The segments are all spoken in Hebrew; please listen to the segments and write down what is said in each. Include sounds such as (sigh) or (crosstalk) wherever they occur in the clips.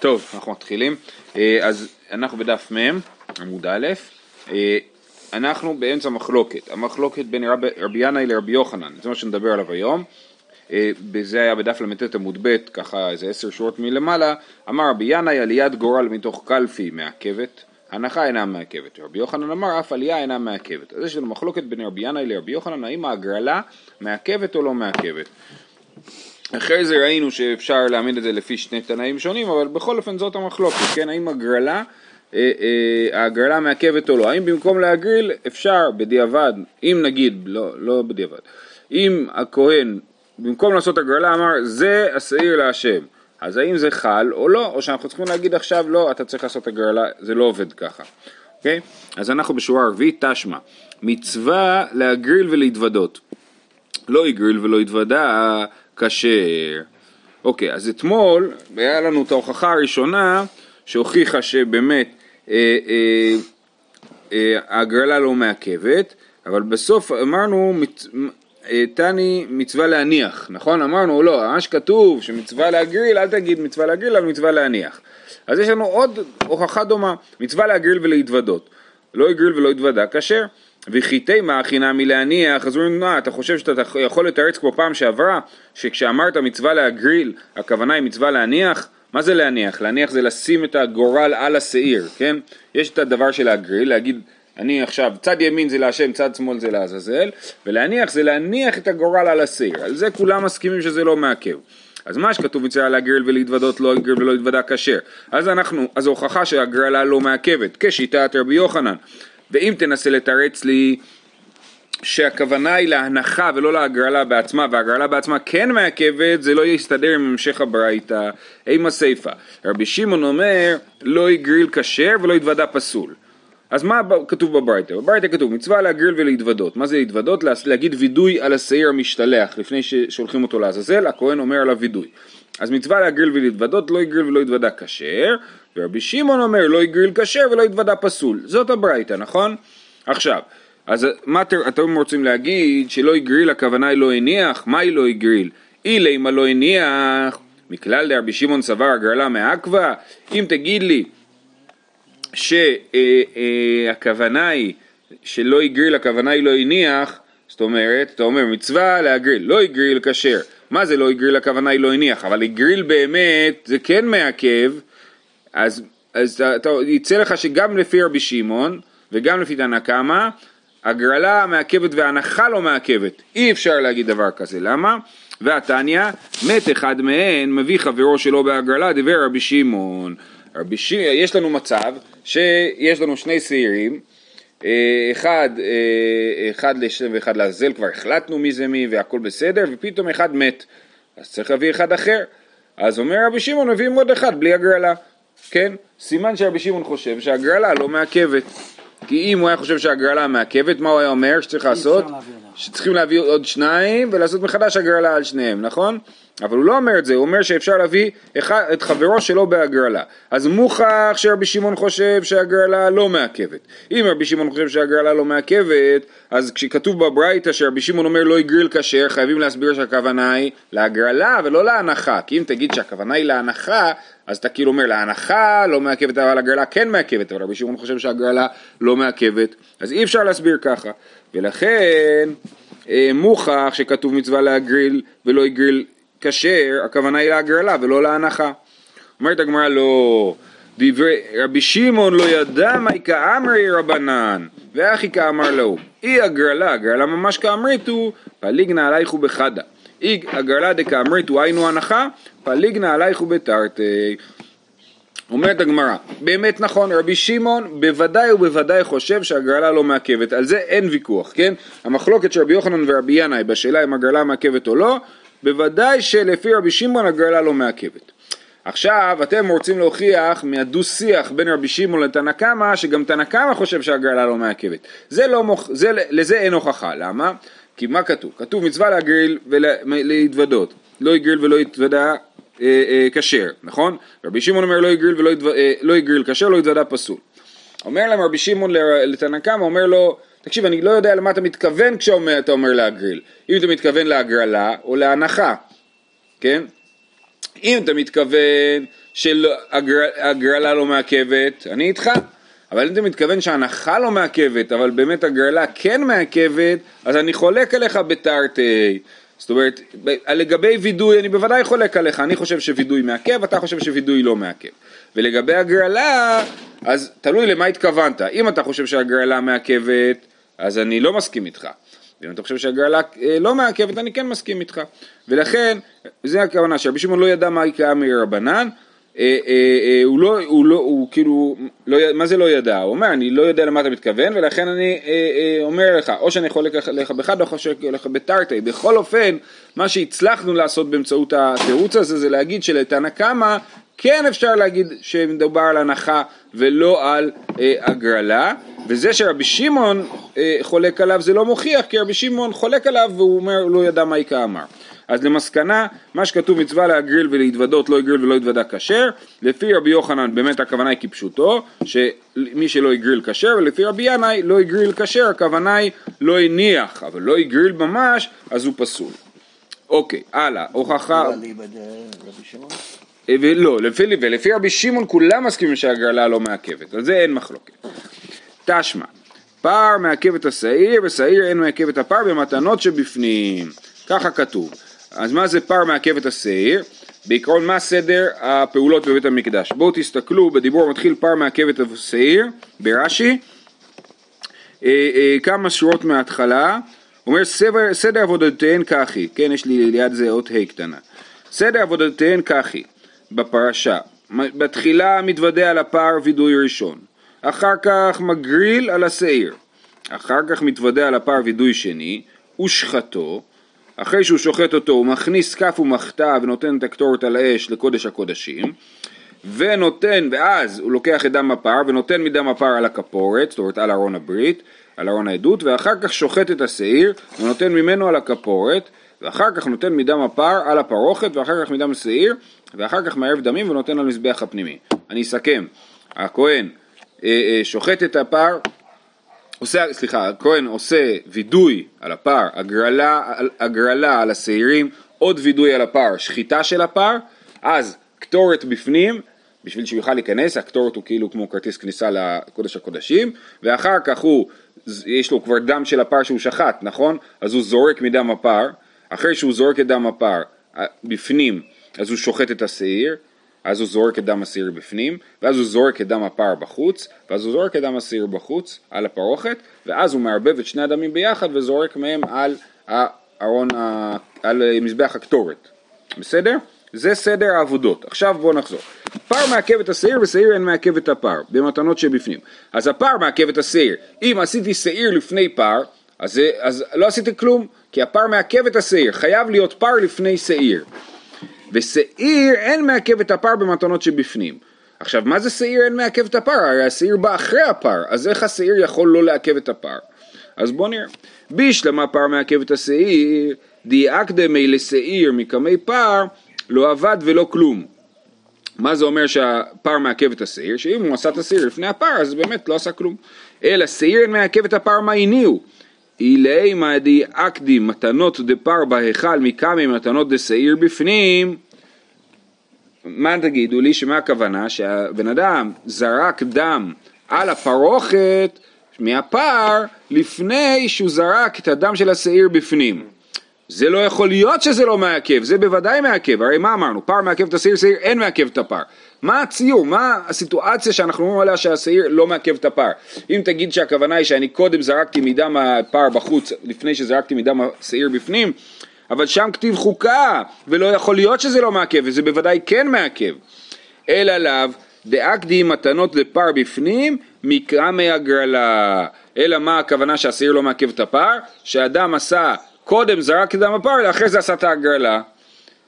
טוב, אנחנו מתחילים. אה, אז אנחנו בדף מ', עמוד א', אה, אנחנו באמצע מחלוקת. המחלוקת בין רב, רבי ינאי לרבי יוחנן, זה מה שנדבר עליו היום. אה, זה היה בדף ל"ט עמוד ב', ככה איזה עשר שורות מלמעלה. אמר רבי ינאי עליית גורל מתוך קלפי מעכבת, הנחה אינה מעכבת. רבי יוחנן אמר אף עלייה אינה מעכבת. אז יש לנו מחלוקת בין רבי ינאי לרבי יוחנן, האם ההגרלה מעכבת או לא מעכבת. אחרי זה ראינו שאפשר להעמיד את זה לפי שני תנאים שונים, אבל בכל אופן זאת המחלוקת, כן? האם הגרלה, אה, אה, ההגרלה מעכבת או לא? האם במקום להגריל אפשר בדיעבד, אם נגיד, לא, לא בדיעבד, אם הכהן במקום לעשות הגרלה אמר זה השעיר להשם, אז האם זה חל או לא, או שאנחנו צריכים להגיד עכשיו לא, אתה צריך לעשות הגרלה, זה לא עובד ככה, אוקיי? אז אנחנו בשורה הרביעית, תשמע, מצווה להגריל ולהתוודות. לא הגריל ולא התוודה, כשר. אוקיי, אז אתמול היה לנו את ההוכחה הראשונה שהוכיחה שבאמת אה, אה, אה, ההגרלה לא מעכבת, אבל בסוף אמרנו. אה, תני מצווה להניח, נכון? אמרנו לא, ממש כתוב שמצווה להגריל, אל תגיד מצווה להגריל, אבל מצווה להניח. אז יש לנו עוד הוכחה דומה, מצווה להגריל ולהתוודות. לא הגריל ולא התוודה, כשר. וכי תימא הכינה מלהניח, אז אומרים, מה, אתה חושב שאתה יכול לתרץ כמו פעם שעברה, שכשאמרת מצווה להגריל, הכוונה היא מצווה להניח? מה זה להניח? להניח זה לשים את הגורל על השעיר, כן? יש את הדבר של להגריל, להגיד, אני עכשיו, צד ימין זה להשם, צד שמאל זה לעזאזל, ולהניח זה להניח את הגורל על השעיר, על זה כולם מסכימים שזה לא מעכב. אז מה שכתוב מצווה להגריל ולהתוודות לא יגריל ולא יתוודה כשר. אז אנחנו, אז ההוכחה שהגרלה לא מעכבת, כשיטת רבי יוחנן. ואם תנסה לתרץ לי שהכוונה היא להנחה ולא להגרלה בעצמה, והגרלה בעצמה כן מעכבת, זה לא יסתדר עם המשך הברייתא, עם הסיפא. רבי שמעון אומר, לא יגריל כשר ולא יתוודה פסול. אז מה כתוב בברייתא? בברייתא כתוב מצווה להגריל ולהתוודות. מה זה להתוודות? להגיד וידוי על השעיר המשתלח לפני ששולחים אותו לעזאזל, הכהן אומר עליו וידוי. אז מצווה להגריל ולהתוודות, לא יגריל ולא יתוודה כשר, ורבי שמעון אומר לא יגריל כשר ולא יתוודה פסול. זאת הברייתא, נכון? עכשיו, אז מה אתם רוצים להגיד שלא יגריל הכוונה היא לא הניח? מה היא לא יגריל? אילי מה לא הניח, מכלל דרבי שמעון סבר הגרלה מעכבה, אם תגיד לי שהכוונה היא שלא הגריל, הכוונה היא לא הניח, זאת אומרת, אתה אומר מצווה להגריל, לא הגריל כשר, מה זה לא הגריל, הכוונה היא לא הניח, אבל הגריל באמת זה כן מעכב, אז, אז אתה, יצא לך שגם לפי רבי שמעון וגם לפי תנא קמא, הגרלה מעכבת והנחה לא מעכבת, אי אפשר להגיד דבר כזה, למה? והתניא, מת אחד מהן מביא חברו שלו בהגרלה, דיבר רבי שמעון. רבי שמעון, יש לנו מצב שיש לנו שני שעירים, אה, אחד, אה, אחד לשם ואחד לעזאזל, כבר החלטנו מי זה מי והכל בסדר, ופתאום אחד מת, אז צריך להביא אחד אחר. אז אומר רבי שמעון, מביאים עוד אחד בלי הגרלה, כן? סימן שרבי שמעון חושב שהגרלה לא מעכבת. כי אם הוא היה חושב שהגרלה מעכבת, מה הוא היה אומר שצריך לעשות? שצריכים להביא עוד שניים ולעשות מחדש הגרלה על שניהם, נכון? אבל הוא לא אומר את זה, הוא אומר שאפשר להביא אחד, את חברו שלו בהגרלה. אז מוכח שרבי שמעון חושב שהגרלה לא מעכבת. אם רבי שמעון חושב שהגרלה לא מעכבת, אז כשכתוב בברייתא שרבי שמעון אומר לא יגריל כשר, חייבים להסביר שהכוונה היא להגרלה ולא להנחה. כי אם תגיד שהכוונה היא להנחה, אז אתה כאילו אומר להנחה לא מעכבת אבל הגרלה כן מעכבת, אבל רבי שמעון חושב שהגרלה לא מעכבת, אז אי אפשר להסביר ככה. ולכן אה, מוכח שכתוב מצווה להגריל ולא יגריל כשר, הכוונה היא להגרלה ולא להנחה. אומרת הגמרא לא, דברי רבי שמעון לא ידע מהי כאמרי רבנן, ואחי כאמר לו, אי הגרלה, הגרלה ממש כאמריתו, פליגנה עלייך ובחדה. אי הגרלה דקאמריתו היינו הנחה, פליגנה עלייך ובתרתי. אומרת הגמרא, באמת נכון, רבי שמעון בוודאי ובוודאי חושב שהגרלה לא מעכבת, על זה אין ויכוח, כן? המחלוקת של רבי יוחנן ורבי ינאי בשאלה אם הגרלה מעכבת או לא, בוודאי שלפי רבי שמעון הגרלה לא מעכבת. עכשיו אתם רוצים להוכיח מהדו שיח בין רבי שמעון לתנא קמא שגם תנא קמא חושב שהגרלה לא מעכבת. זה לא מוכ... זה, לזה אין הוכחה, למה? כי מה כתוב? כתוב מצווה להגריל ולהתוודות, לא יגריל ולא יתוודה אה, אה, כשר, נכון? רבי שמעון אומר לא יגריל ולא יתווד... אה, לא יגריל כשר, לא יתוודה פסול. אומר להם רבי שמעון לתנא קמא, אומר לו תקשיב, אני לא יודע למה אתה מתכוון כשאתה אומר להגריל. אם אתה מתכוון להגרלה או להנחה, כן? אם אתה מתכוון שהגרלה לא מעכבת, אני איתך. אבל אם אתה מתכוון שההנחה לא מעכבת, אבל באמת הגרלה כן מעכבת, אז אני חולק עליך בתרתי. זאת אומרת, לגבי וידוי אני בוודאי חולק עליך, אני חושב שווידוי מעכב, אתה חושב שווידוי לא מעכב. ולגבי הגרלה, אז תלוי למה התכוונת. אם אתה חושב שהגרלה מעכבת, אז אני לא מסכים איתך. ואם אתה חושב שהגרלה אה, לא מעכבת, אני כן מסכים איתך. ולכן, זה הכוונה שרבי שמעון לא ידע מה יקרה מרבנן, אה, אה, הוא לא, הוא לא, הוא כאילו, לא, מה זה לא ידע? הוא אומר, אני לא יודע למה אתה מתכוון, ולכן אני אומר לך, או שאני חולק לך באחד, או חולק לך בתרתי. בכל אופן, מה שהצלחנו לעשות באמצעות התירוץ הזה, זה להגיד שלתנא קמא, כן אפשר להגיד שמדובר על הנחה ולא על אה, הגרלה, וזה שרבי שמעון אה, חולק עליו זה לא מוכיח, כי רבי שמעון חולק עליו והוא אומר, הוא לא ידע מה איכה אמר. אז למסקנה, מה שכתוב מצווה להגריל ולהתוודות לא יגריל ולא יתוודה כשר, לפי רבי יוחנן באמת הכוונה היא כפשוטו, שמי שלא יגריל כשר, ולפי רבי ינאי לא יגריל כשר, הכוונה היא לא הניח, אבל לא יגריל ממש, אז הוא פסול. אוקיי, הלאה, הוכחה... אה, ולא, לפי, ולפי רבי שמעון כולם מסכימים שהגרלה לא מעכבת, על זה אין מחלוקת. תשמע, פער מעכב את השעיר, ושעיר אין מעכב את הפער במתנות שבפנים. ככה כתוב. אז מה זה פער מעכב את השעיר? בעיקרון מה סדר הפעולות בבית המקדש? בואו תסתכלו, בדיבור מתחיל פער מעכב את השעיר, ברש"י, אה, אה, כמה שורות מההתחלה, אומר סדר, סדר עבודתיהן ככי, כן יש לי ליד זה אות ה' קטנה, סדר עבודתיהן ככי, בפרשה, בתחילה מתוודה על הפער וידוי ראשון, אחר כך מגריל על השעיר, אחר כך מתוודה על הפער וידוי שני, ושחטו, אחרי שהוא שוחט אותו הוא מכניס כף ומחתה ונותן את הקטורת על האש לקודש הקודשים. ונותן, ואז הוא לוקח את דם הפר ונותן מדם הפר על הכפורת, זאת אומרת על ארון הברית, על ארון העדות, ואחר כך שוחט את השעיר ונותן ממנו על הכפורת, ואחר כך נותן מדם הפר על הפרוכת, ואחר כך מדם השעיר, ואחר כך מערב דמים ונותן על מזבח הפנימי. אני אסכם, הכהן אה, אה, שוחט את הפר, עושה, סליחה, הכהן עושה וידוי על הפר, הגרלה, הגרלה על השעירים, עוד וידוי על הפר, שחיטה של הפר, אז קטורת בפנים, בשביל שהוא יוכל להיכנס, הקטורת הוא כאילו כמו כרטיס כניסה לקודש הקודשים, ואחר כך הוא, יש לו כבר דם של הפר שהוא שחט, נכון? אז הוא זורק מדם הפר, אחרי שהוא זורק את דם הפר בפנים, אז הוא שוחט את השעיר, אז הוא זורק את דם השעיר בפנים, ואז הוא זורק את דם הפר בחוץ, ואז הוא זורק את דם השעיר בחוץ, על הפרוכת, ואז הוא מערבב את שני הדמים ביחד וזורק מהם על הארון, על מזבח הקטורת. בסדר? זה סדר העבודות. עכשיו בואו נחזור. פר מעכב את השעיר ושעיר אין מעכב את הפר, במתנות שבפנים. אז הפר מעכב את השעיר. אם עשיתי שעיר לפני פר, אז, אז לא עשיתי כלום, כי הפר מעכב את השעיר. חייב להיות פר לפני שעיר. ושעיר אין מעכב את הפר במתנות שבפנים. עכשיו, מה זה שעיר אין מעכב את הפר? הרי השעיר בא אחרי הפר, אז איך השעיר יכול לא לעכב את הפר? אז בואו נראה. בישלמה פר מעכב את השעיר, דיאקדמי לשעיר מקמי פר, לא עבד ולא כלום. מה זה אומר שהפר מעכב את השעיר? שאם הוא עשה את השעיר לפני הפר, אז באמת לא עשה כלום. אלא שעיר אין מעכב את הפר מה הניעו. אילי מעדי אקדי מתנות דפר בהיכל מקמי מתנות דשעיר בפנים. מה תגידו לי שמה הכוונה? שהבן אדם זרק דם על הפרוכת מהפר לפני שהוא זרק את הדם של השעיר בפנים זה לא יכול להיות שזה לא מעכב, זה בוודאי מעכב, הרי מה אמרנו? פר מעכב את השעיר, שעיר אין מעכב את הפר. מה הציור, מה הסיטואציה שאנחנו אומרים עליה שהשעיר לא מעכב את הפר? אם תגיד שהכוונה היא שאני קודם זרקתי מדם הפר בחוץ לפני שזרקתי מדם השעיר בפנים, אבל שם כתיב חוקה, ולא יכול להיות שזה לא מעכב, וזה בוודאי כן מעכב. אלא לאו, דאקדי מתנות לפר בפנים, מקרא מהגרלה. אלא מה הכוונה שהשעיר לא מעכב את הפר? שאדם עשה קודם זרק את דם הפר, אחרי זה עשה את ההגרלה.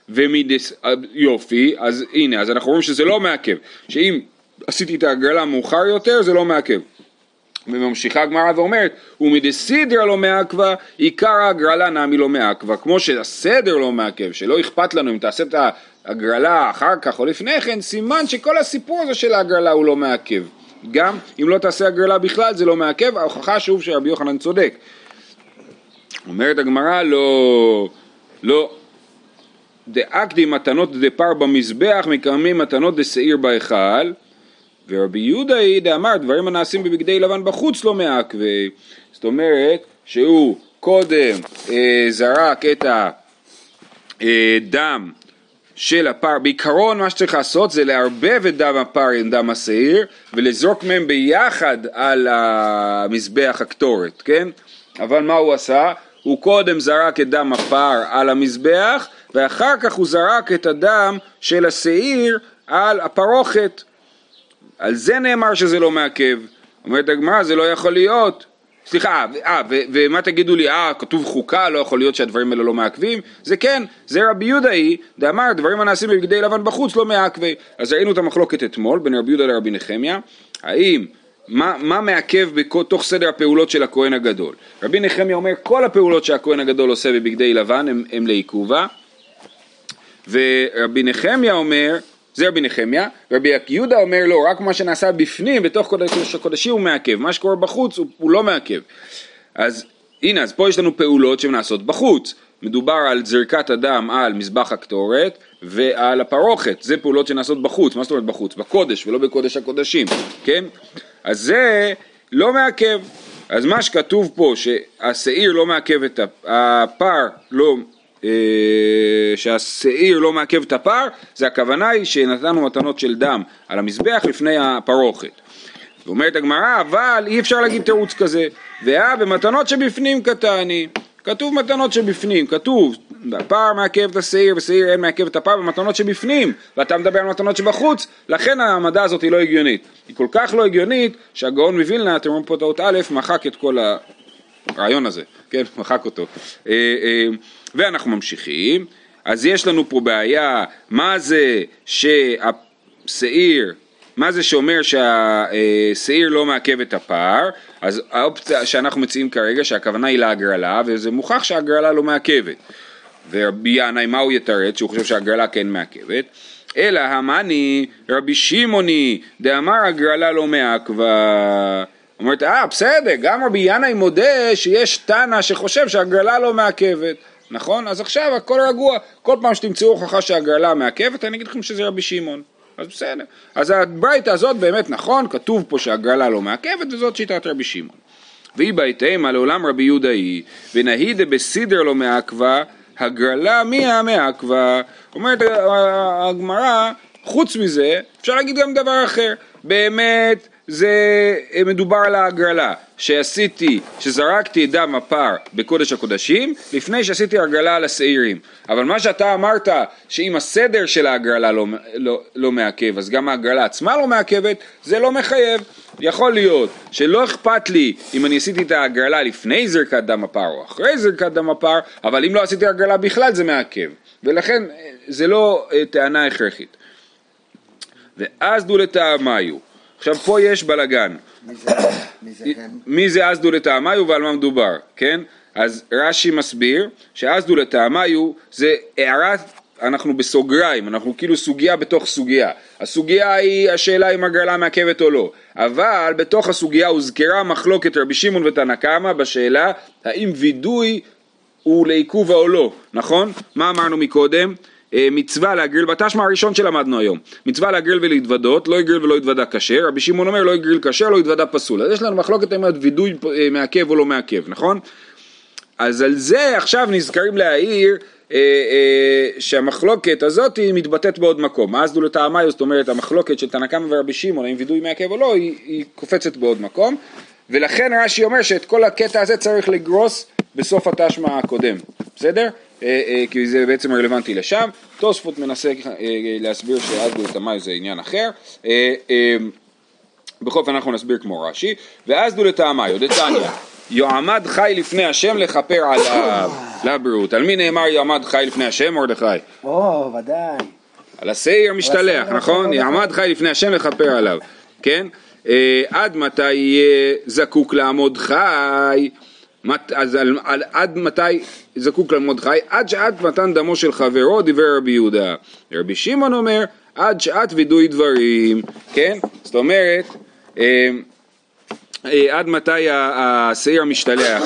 ומדס... יופי, אז הנה, אז אנחנו רואים שזה לא מעכב, שאם עשיתי את ההגרלה מאוחר יותר, זה לא מעכב. וממשיכה הגמרא ואומרת, ומדסידר לא מעכבה, עיקר ההגרלה נעמי לא מעכבה. כמו שהסדר לא מעכב, שלא אכפת לנו אם תעשה את ההגרלה אחר כך או לפני כן, סימן שכל הסיפור הזה של ההגרלה הוא לא מעכב. גם אם לא תעשה הגרלה בכלל זה לא מעכב, ההוכחה שוב שרבי יוחנן צודק. אומרת הגמרא לא, לא, דאקדי מתנות דפר במזבח מקיימים מתנות דשעיר בהיכל ורבי יהודה היא דאמר דברים הנעשים בבגדי לבן בחוץ לא מעכבי זאת אומרת שהוא קודם אה, זרק את הדם אה, של הפר, בעיקרון מה שצריך לעשות זה לערבב את דם הפר עם דם השעיר ולזרוק מהם ביחד על המזבח הקטורת, כן? אבל מה הוא עשה? הוא קודם זרק את דם הפר על המזבח ואחר כך הוא זרק את הדם של השעיר על הפרוכת. על זה נאמר שזה לא מעכב. אומרת הגמרא זה לא יכול להיות סליחה, אה, ומה תגידו לי, אה, כתוב חוקה, לא יכול להיות שהדברים האלה לא מעכבים? זה כן, זה רבי יהודה היא, דאמר, דברים הנעשים בבגדי לבן בחוץ לא מעכבי. אז ראינו את המחלוקת אתמול בין רבי יהודה לרבי נחמיה, האם, מה, מה מעכב בתוך סדר הפעולות של הכהן הגדול? רבי נחמיה אומר, כל הפעולות שהכהן הגדול עושה בבגדי לבן הם, הם לעיכובה, ורבי נחמיה אומר, זה רבי נחמיה, רבי יהודה אומר לא, רק מה שנעשה בפנים, בתוך קודש הקודשים הוא מעכב, מה שקורה בחוץ הוא, הוא לא מעכב. אז הנה, אז פה יש לנו פעולות שנעשות בחוץ, מדובר על זריקת הדם על מזבח הקטורת ועל הפרוכת, זה פעולות שנעשות בחוץ, מה זאת אומרת בחוץ? בקודש ולא בקודש הקודשים, כן? אז זה לא מעכב, אז מה שכתוב פה שהשעיר לא מעכב את הפר, לא אה, שהשעיר לא מעכב את הפר, זה הכוונה היא שנתנו מתנות של דם על המזבח לפני הפרוכת. ואומרת הגמרא, אבל אי אפשר להגיד תירוץ כזה, ואה במתנות שבפנים קטני, כתוב מתנות שבפנים, כתוב הפר מעכב את השעיר ושעיר אין מעכב את הפר במתנות שבפנים ואתה מדבר על מתנות שבחוץ לכן העמדה הזאת היא לא הגיונית. היא כל כך לא הגיונית שהגאון מווילנה, אתם רואים פה טעות א', מחק את כל הרעיון הזה, כן, (laughs) מחק אותו. אה, אה, ואנחנו ממשיכים, אז יש לנו פה בעיה, מה זה שהשעיר, מה זה שאומר שהשעיר לא מעכב את הפער, אז האופציה שאנחנו מציעים כרגע שהכוונה היא להגרלה, וזה מוכח שההגרלה לא מעכבת. ורבי ינאי, מה הוא יתרץ? שהוא חושב שההגרלה כן מעכבת. אלא המאני רבי שמעוני דאמר הגרלה לא מעכבה. אומרת, אה בסדר, גם רבי ינאי מודה שיש תנא שחושב שהגרלה לא מעכבת. נכון? אז עכשיו הכל רגוע, כל פעם שתמצאו הוכחה שהגרלה מעכבת, אני אגיד לכם שזה רבי שמעון. אז בסדר. אז הברייתא הזאת באמת נכון, כתוב פה שהגרלה לא מעכבת, וזאת שיטת רבי שמעון. והיא בהתאמה לעולם רבי יהודה היא, ונהי דבסידר לא מעכבה, הגרלה מי המעכבה. אומרת הגמרא, חוץ מזה, אפשר להגיד גם דבר אחר. באמת, זה מדובר על ההגרלה, שעשיתי, שזרקתי את דם הפר בקודש הקודשים, לפני שעשיתי הגרלה על השעירים. אבל מה שאתה אמרת, שאם הסדר של ההגרלה לא, לא, לא מעכב, אז גם ההגרלה עצמה לא מעכבת, זה לא מחייב. יכול להיות שלא אכפת לי אם אני עשיתי את ההגרלה לפני זרקת דם הפר או אחרי זרקת דם הפר, אבל אם לא עשיתי הגרלה בכלל זה מעכב. ולכן זה לא אה, טענה הכרחית. ואז דו לטעמיו עכשיו פה יש בלאגן. מי זה אסדו לטעמיו ועל מה מדובר, כן? אז רש"י מסביר שאסדו לטעמיו זה הערת, אנחנו בסוגריים, אנחנו כאילו סוגיה בתוך סוגיה. הסוגיה היא השאלה אם הגרלה מעכבת או לא, אבל בתוך הסוגיה הוזכרה מחלוקת רבי שמעון ותנא קמא בשאלה האם וידוי הוא לעיכוב או לא, נכון? מה אמרנו מקודם? אה, מצווה להגריל, בתשמע הראשון שלמדנו היום, מצווה להגריל ולהתוודות, לא יגריל ולא יתוודה כשר, רבי שמעון אומר לא יגריל כשר, לא יתוודה פסול, אז יש לנו מחלוקת אם וידוי אה, מעכב או לא מעכב, נכון? אז על זה עכשיו נזכרים להעיר אה, אה, שהמחלוקת הזאת היא מתבטאת בעוד מקום, אז דו לטעמיו, זאת אומרת המחלוקת של תנא קמא ורבי שמעון, האם וידוי מעכב או לא, היא, היא קופצת בעוד מקום, ולכן רש"י אומר שאת כל הקטע הזה צריך לגרוס בסוף התשמע הקודם, בסדר? אה, אה, כי זה בעצם רלוונטי לשם. תוספות מנסה אה, להסביר את המים זה עניין אחר. בכל אופן אנחנו נסביר כמו רש"י. ועזדו לטעמיו, דתניא, יועמד חי לפני השם לכפר עליו, לבריאות. על מי נאמר יועמד חי לפני השם, מרדכי? או, ודאי. על השעיר משתלח, נכון? יעמד חי לפני השם לכפר עליו, כן? עד מתי יהיה זקוק לעמוד חי? אז על, על, עד מתי זקוק למרדכי? עד שעת מתן דמו של חברו, דיבר רבי יהודה. רבי שמעון אומר, עד שעת וידוי דברים, כן? זאת אומרת, אה, אה, עד מתי השעיר המשתלח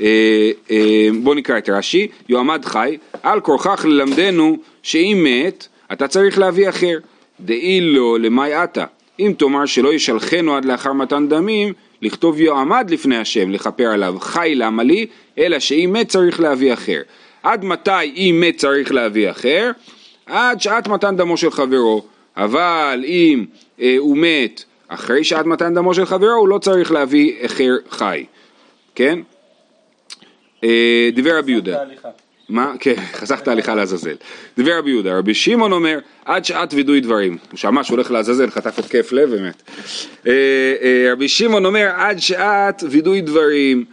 אה, אה, בוא נקרא את רש"י, יועמד חי, על כורכך ללמדנו שאם מת, אתה צריך להביא אחר. דאי לו למאי עתה, אם תאמר שלא ישלחנו עד לאחר מתן דמים, לכתוב יועמד לפני השם, לכפר עליו, חי למה לי, אלא שאם מת צריך להביא אחר. עד מתי אם מת צריך להביא אחר? עד שעת מתן דמו של חברו, אבל אם אה, הוא מת אחרי שעת מתן דמו של חברו, הוא לא צריך להביא אחר חי, כן? אה, דיבר רבי יהודה. מה? כן, (laughs) חסכת הליכה לעזאזל. דיבר רבי יהודה, רבי שמעון אומר, עד שעת וידוי דברים. הוא שמע שהוא הולך לעזאזל, חטף התקף לב ומת. אה, אה, רבי שמעון אומר, עד שעת וידוי דברים,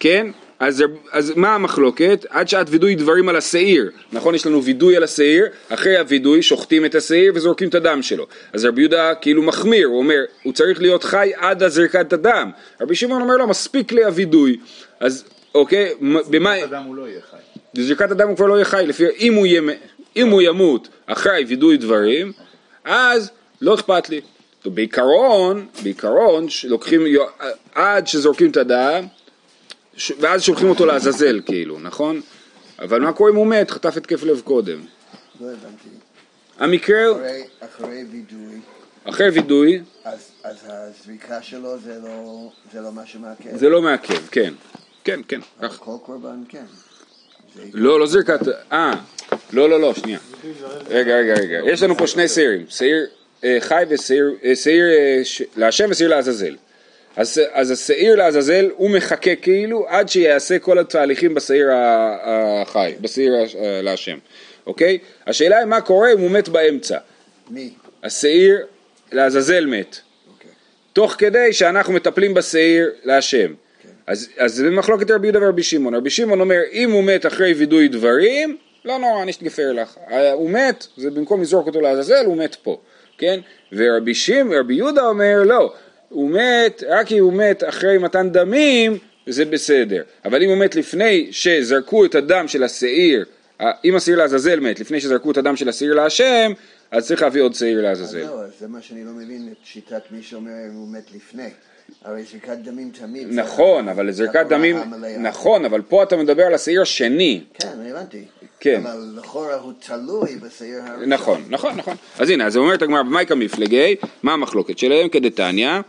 כן? אז, אז מה המחלוקת? עד שעת וידוי דברים על השעיר, נכון? יש לנו וידוי על השעיר, אחרי הווידוי שוחטים את השעיר וזורקים את הדם שלו. אז רבי יהודה כאילו מחמיר, הוא אומר, הוא צריך להיות חי עד הזרקת הדם. רבי שמעון אומר לו, מספיק לי הווידוי. אז אוקיי, במה... בזריקת הדם הוא לא יהיה חי. בזריקת הדם הוא כבר לא יהיה חי, לפי... אם, הוא יהיה... אם הוא ימות אחרי וידוי דברים, אז לא אכפת לי. בעיקרון, בעיקרון, לוקחים, עד שזורקים את הדם, ואז שולחים אותו לעזאזל כאילו, נכון? אבל מה קורה אם הוא מת, חטף התקף לב קודם? לא הבנתי. המקרה, אחרי, אחרי וידוי, אחרי וידוי, אז, אז הזריקה שלו זה לא, זה לא מה שמעכב. זה לא מעכב, כן. כן, כן. כל קורבן כן. לא, לא זריקת, אה, לא, לא, לא, שנייה. רגע, רגע, רגע. יש לנו פה שני שעירים, שעיר אה, חי ושעיר, אה, אה, להשם ושעיר לעזאזל. אז, אז השעיר לעזאזל הוא מחכה כאילו עד שיעשה כל התהליכים בשעיר החי, בשעיר להשם, אוקיי? השאלה היא מה קורה אם הוא מת באמצע. מי? השעיר לעזאזל מת, אוקיי. תוך כדי שאנחנו מטפלים בשעיר להשם. אז, אז זה מחלוקת רבי יהודה ורבי שמעון. רבי שמעון אומר, אם הוא מת אחרי וידוי דברים, לא נורא, אני אשתגפר לך. אה, הוא מת, זה במקום לזרוק אותו לעזאזל, הוא מת פה, כן? ורבי שמעון, רבי יהודה אומר, לא, הוא מת, רק אם הוא מת אחרי מתן דמים, זה בסדר. אבל אם הוא מת לפני שזרקו את הדם של השעיר, אה, אם השעיר לעזאזל מת, לפני שזרקו את הדם של השעיר להשם, אז צריך להביא עוד שעיר אז לעזאזל. לא, אז זה מה שאני לא מבין, את שיטת מי שאומר אם הוא מת לפני. הרי זריקת דמים תמיד. נכון, אבל זריקת דמים. נכון, אבל פה אתה מדבר על השעיר השני. כן, הבנתי. כן. אבל לכאורה הוא תלוי בשעיר הראשון. נכון, נכון, נכון. אז הנה, אז אומרת הגמרא, במאי כמפלגי, מה המחלוקת שלהם? כדתניא,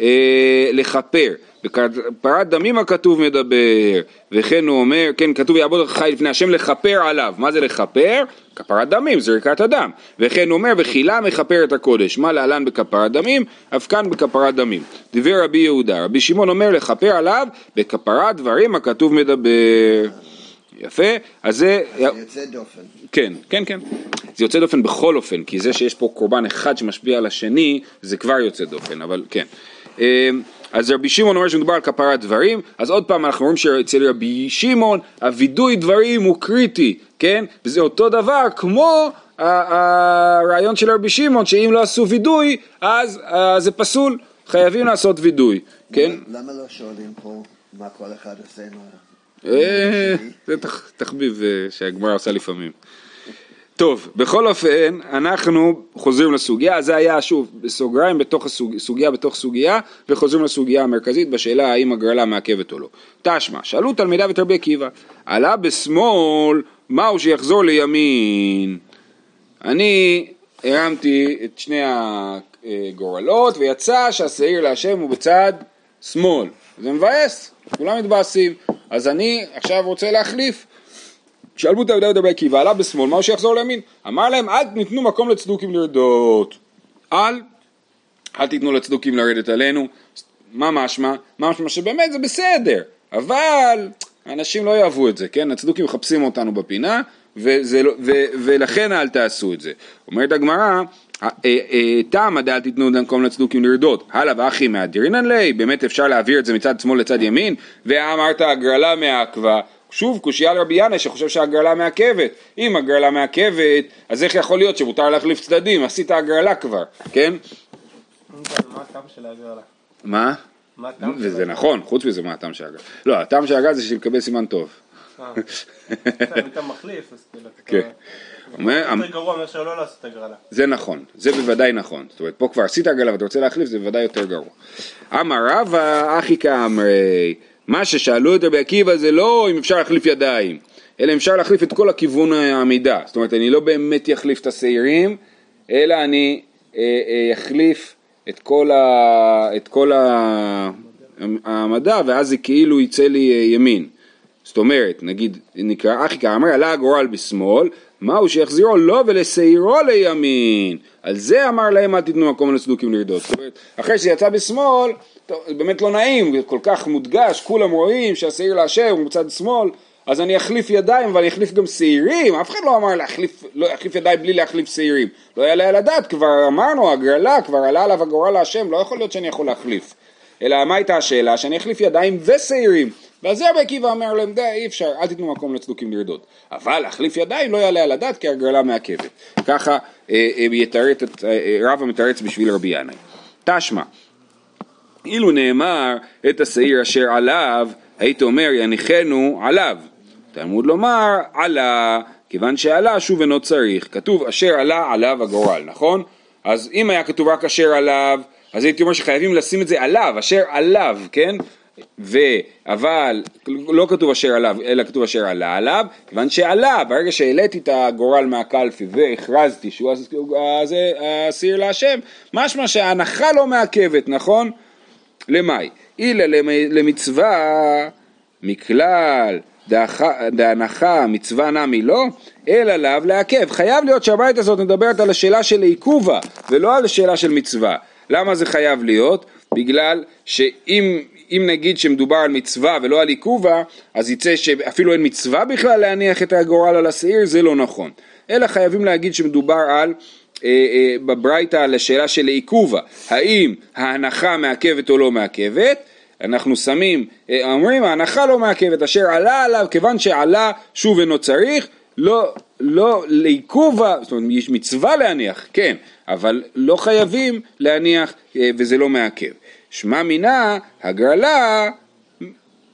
אה, לכפר. בכפרת דמים הכתוב מדבר, וכן הוא אומר, כן, כתוב יעבוד חי לפני השם לכפר עליו. מה זה לכפר? כפרת דמים, זריקת הדם. וכן הוא אומר, וחילה מכפר את הקודש. מה להלן בכפרת דמים? אף כאן בכפרת דמים. דיבר רבי יהודה, רבי שמעון אומר לכפר עליו, בכפרת דברים הכתוב מדבר. יפה, אז זה... זה יוצא דופן. כן, כן, כן. זה יוצא דופן בכל אופן, כי זה שיש פה קורבן אחד שמשפיע על השני, זה כבר יוצא דופן, אבל כן. אז רבי שמעון אומר שמדובר על כפרת דברים, אז עוד פעם אנחנו רואים שאצל רבי שמעון הווידוי דברים הוא קריטי, כן? וזה אותו דבר כמו הרעיון של רבי שמעון, שאם לא עשו וידוי, אז זה פסול, חייבים לעשות וידוי, כן? למה לא שואלים פה מה כל אחד עושה עם ה... אה, זה תח- תחביב אה, שהגמרא עושה לפעמים. טוב, בכל אופן, אנחנו חוזרים לסוגיה, זה היה שוב בסוגריים בתוך הסוג, סוגיה בתוך סוגיה, וחוזרים לסוגיה המרכזית בשאלה האם הגרלה מעכבת או לא. תשמע, שאלו תלמידיו את רבי עקיבא, עלה בשמאל, מהו שיחזור לימין? אני הרמתי את שני הגורלות ויצא שהשעיר להשם הוא בצד שמאל. זה מבאס, כולם מתבאסים. אז אני עכשיו רוצה להחליף. שאלו את רבי עקיבא, עלה בשמאל, מהו שיחזור לימין? אמר להם, אל תיתנו מקום לצדוקים לרדות. אל, אל תיתנו לצדוקים לרדת עלינו. מה משמע? מה משמע שבאמת זה בסדר, אבל אנשים לא יאהבו את זה, כן? הצדוקים מחפשים אותנו בפינה, וזה, לא- ו, ולכן אל תעשו את זה. אומרת הגמרא, תמה דאל תיתנו למקום לצדוקים לרדות, הלאה ואחי מהדירינן ליה, באמת אפשר להעביר את זה מצד שמאל לצד ימין, ואמרת הגרלה מעכבה, שוב קושייה לרבי ינאי שחושב שהגרלה מעכבת, אם הגרלה מעכבת, אז איך יכול להיות שמותר להחליף צדדים, עשית הגרלה כבר, כן? מה הטעם של ההגרלה? מה? מה הטעם של וזה נכון, חוץ מזה מה הטעם של הגל. לא, הטעם של הגל זה לקבל סימן טוב. (laughs) אם אתה מחליף, אז כאילו, אתה. אומר- יותר גרוע מאשר לא לעשות הגרלה. זה נכון, זה בוודאי נכון. זאת אומרת, פה כבר עשית הגלה ואתה רוצה להחליף, זה בוודאי יותר גרוע. אמר רבא, אחי כאמרי, מה ששאלו את רבי עקיבא זה לא אם אפשר להחליף ידיים, אלא אפשר להחליף את כל הכיוון העמידה. זאת אומרת, אני לא באמת אחליף את השעירים, אלא אני אחליף את כל, ה, את כל ה, המדע, ואז זה כאילו יצא לי ימין. זאת אומרת, נגיד, נקרא אחי כאמר, עלה הגורל בשמאל, מהו שיחזירו לו ולשעירו לימין. על זה אמר להם אל תיתנו מקום לצדוקים לרדות. זאת אומרת, אחרי שזה יצא בשמאל, טוב, באמת לא נעים, כל כך מודגש, כולם רואים שהשעיר להשם הוא מצד שמאל, אז אני אחליף ידיים ואני אחליף גם שעירים, אף אחד לא אמר להחליף, לא להחליף ידיים בלי להחליף שעירים. לא יעלה על הדעת, כבר אמרנו, הגרלה, כבר עלה עליו הגורל להשם, לא יכול להיות שאני יכול להחליף. אלא מה הייתה השאלה? שאני אחליף ידיים ושעירים. ועל זה רבי עקיבא אומר להם, די, אי אפשר, אל תיתנו מקום לצדוקים לרדות. אבל להחליף ידיים לא יעלה על הדעת כי הגרלה מעכבת. ככה אה, אה, יתרץ, אה, רבא מתרץ בשביל רבי ינאי. תשמע, אילו נאמר את השעיר אשר עליו, היית אומר יניחנו עליו. תלמוד לומר עלה, כיוון שעלה שוב אינו צריך. כתוב אשר עלה עליו הגורל, נכון? אז אם היה כתוב רק אשר עליו, אז הייתי אומר שחייבים לשים את זה עליו, אשר עליו, כן? ו... אבל לא כתוב אשר עליו, אלא כתוב אשר עלה עליו, כיוון שעלה, ברגע שהעליתי את הגורל מהקלפי והכרזתי שהוא הסיר להשם, משמע שההנחה לא מעכבת, נכון? למאי? אילה למצווה מכלל דהנחה מצווה נמי לא, אלא לאו לעכב. חייב להיות שהבית הזאת מדברת על השאלה של עיכובה ולא על השאלה של מצווה. למה זה חייב להיות? בגלל שאם אם נגיד שמדובר על מצווה ולא על עיכובה, אז יצא שאפילו אין מצווה בכלל להניח את הגורל על השעיר, זה לא נכון. אלא חייבים להגיד שמדובר על בברייתא על השאלה של עיכובה, האם ההנחה מעכבת או לא מעכבת, אנחנו שמים, אה, אומרים ההנחה לא מעכבת, אשר עלה עליו, כיוון שעלה שוב אינו צריך, לא, לא לעיכובה, זאת אומרת יש מצווה להניח, כן, אבל לא חייבים להניח אה, וזה לא מעכב. שמע מינה הגרלה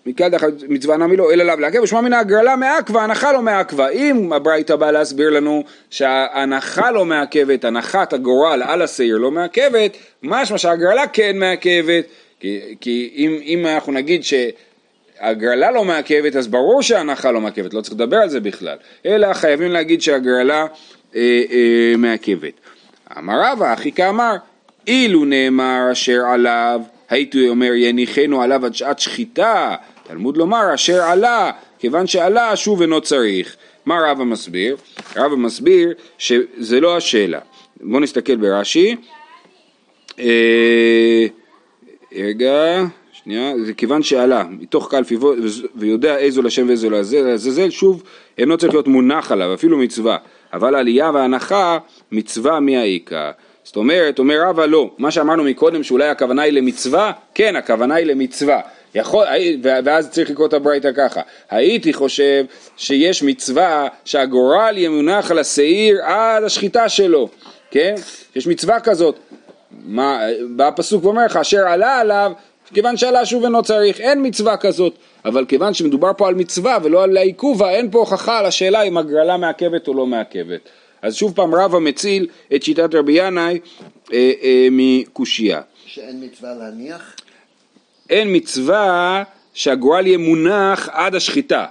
מכלל מצווה נמי לא אלא לאו לעכב, ושמע מינה הגרלה מעכבה, הנחה לא מעכבה. אם הברייתא באה להסביר לנו שההנחה לא מעכבת, הנחת הגורל על השעיר לא מעכבת, משמע שהגרלה כן מעכבת, כי, כי אם, אם אנחנו נגיד שהגרלה לא מעכבת, אז ברור שההנחה לא מעכבת, לא צריך לדבר על זה בכלל, אלא חייבים להגיד שהגרלה אה, אה, מעכבת. אמר רבא, אחי כאמר, אילו נאמר אשר עליו, הייתי אומר יניחנו עליו עד שעת שחיטה, תלמוד לומר אשר עלה, כיוון שעלה שוב אינו צריך. מה רבא מסביר? רבא מסביר שזה לא השאלה. בואו נסתכל ברש"י. אה, רגע, שנייה, זה כיוון שעלה מתוך קלפי ויודע איזו לשם ואיזו לעזאזל, שוב אינו צריך להיות מונח עליו, אפילו מצווה. אבל עלייה והנחה, מצווה מי האיכא. זאת אומרת, אומר רבא לא, מה שאמרנו מקודם שאולי הכוונה היא למצווה, כן, הכוונה היא למצווה. יכול, ואז צריך לקרוא את הברייתא ככה, הייתי חושב שיש מצווה שהגורל ימונח על השעיר עד השחיטה שלו, כן? יש מצווה כזאת. מה, בא הפסוק ואומר לך, אשר עלה עליו, כיוון שעלה שוב אינו צריך, אין מצווה כזאת. אבל כיוון שמדובר פה על מצווה ולא על העיכובה, אין פה הוכחה על השאלה אם הגרלה מעכבת או לא מעכבת. אז שוב פעם רבא מציל את שיטת רבי ינאי אה, אה, מקושייה. שאין מצווה להניח? אין מצווה שהגורל יהיה מונח עד השחיטה.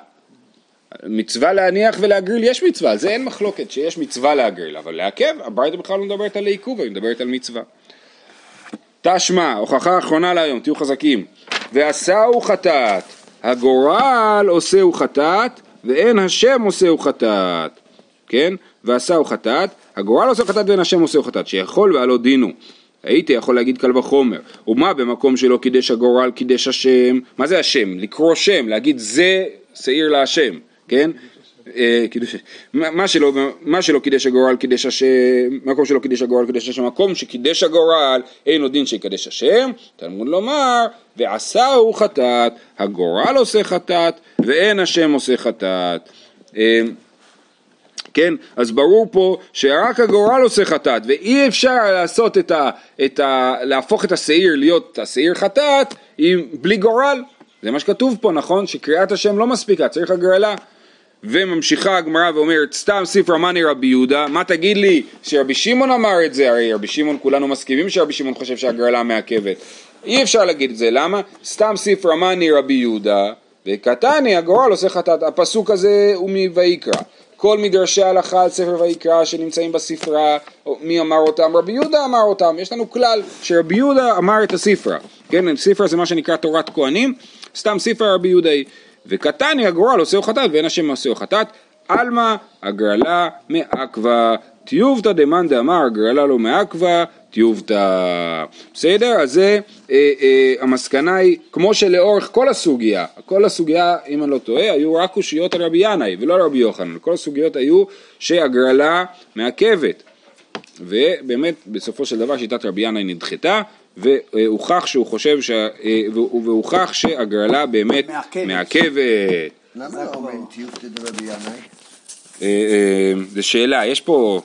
מצווה להניח ולהגריל יש מצווה, על זה אין מחלוקת שיש מצווה להגריל, אבל לעכב, הברייתא בכלל לא מדברת על העיכוב, היא מדברת על מצווה. תשמע, הוכחה אחרונה להיום, תהיו חזקים. ועשהו חטאת, הגורל עושהו חטאת, ואין השם עושהו חטאת. כן? ועשהו חטאת, הגורל עושה חטאת ואין השם עושהו חטאת, שיכול ועלו דינו. הייתי יכול להגיד קל וחומר, ומה במקום שלא קידש הגורל קידש השם, מה זה השם? לקרוא שם, להגיד זה שעיר להשם, כן? אה, מה שלא, קידש הגורל קידש השם, מקום שלא קידש הגורל קידש השם, מקום שקידש הגורל אין לו דין שיקדש השם, תלמוד לומר, ועשהו חטאת, הגורל עושה חטאת, ואין השם עושה חטאת. כן? אז ברור פה שרק הגורל עושה חטאת, ואי אפשר לעשות את ה... את ה להפוך את השעיר להיות השעיר חטאת עם, בלי גורל. זה מה שכתוב פה, נכון? שקריאת השם לא מספיקה, צריך הגרלה. וממשיכה הגמרא ואומרת, סתם ספרא מאני רבי יהודה, מה תגיד לי שרבי שמעון אמר את זה? הרי רבי שמעון, כולנו מסכימים שרבי שמעון חושב שהגרלה מעכבת. אי אפשר להגיד את זה, למה? סתם ספרא מני רבי יהודה וקטני הגורל עושה חטאת, הפסוק הזה הוא מויקרא. כל מדרשי ההלכה על ספר ויקרא שנמצאים בספרה, מי אמר אותם? רבי יהודה אמר אותם, יש לנו כלל שרבי יהודה אמר את הספרה, כן, ספרה זה מה שנקרא תורת כהנים, סתם ספרה רבי יהודה. וקטני הגורל עושה חטאת ואין השם עושה חטאת, עלמא הגרלה מעכבה, טיובתא דמאן דאמר הגרלה לא מעכבה, טיובתא. בסדר? אז זה, אה, אה, המסקנה היא, כמו שלאורך כל הסוגיה, כל הסוגיה, אם אני לא טועה, היו רק קושיות על רבי ינאי ולא על רבי יוחנן, כל הסוגיות היו שהגרלה מעכבת. ובאמת, בסופו של דבר שיטת רבי ינאי נדחתה, והוכח שהוא חושב, ש... אה, והוכח שהגרלה באמת מעכבת. למה לא אומרים טיובתא דרבי ינאי? אה, אה, זו שאלה, יש פה,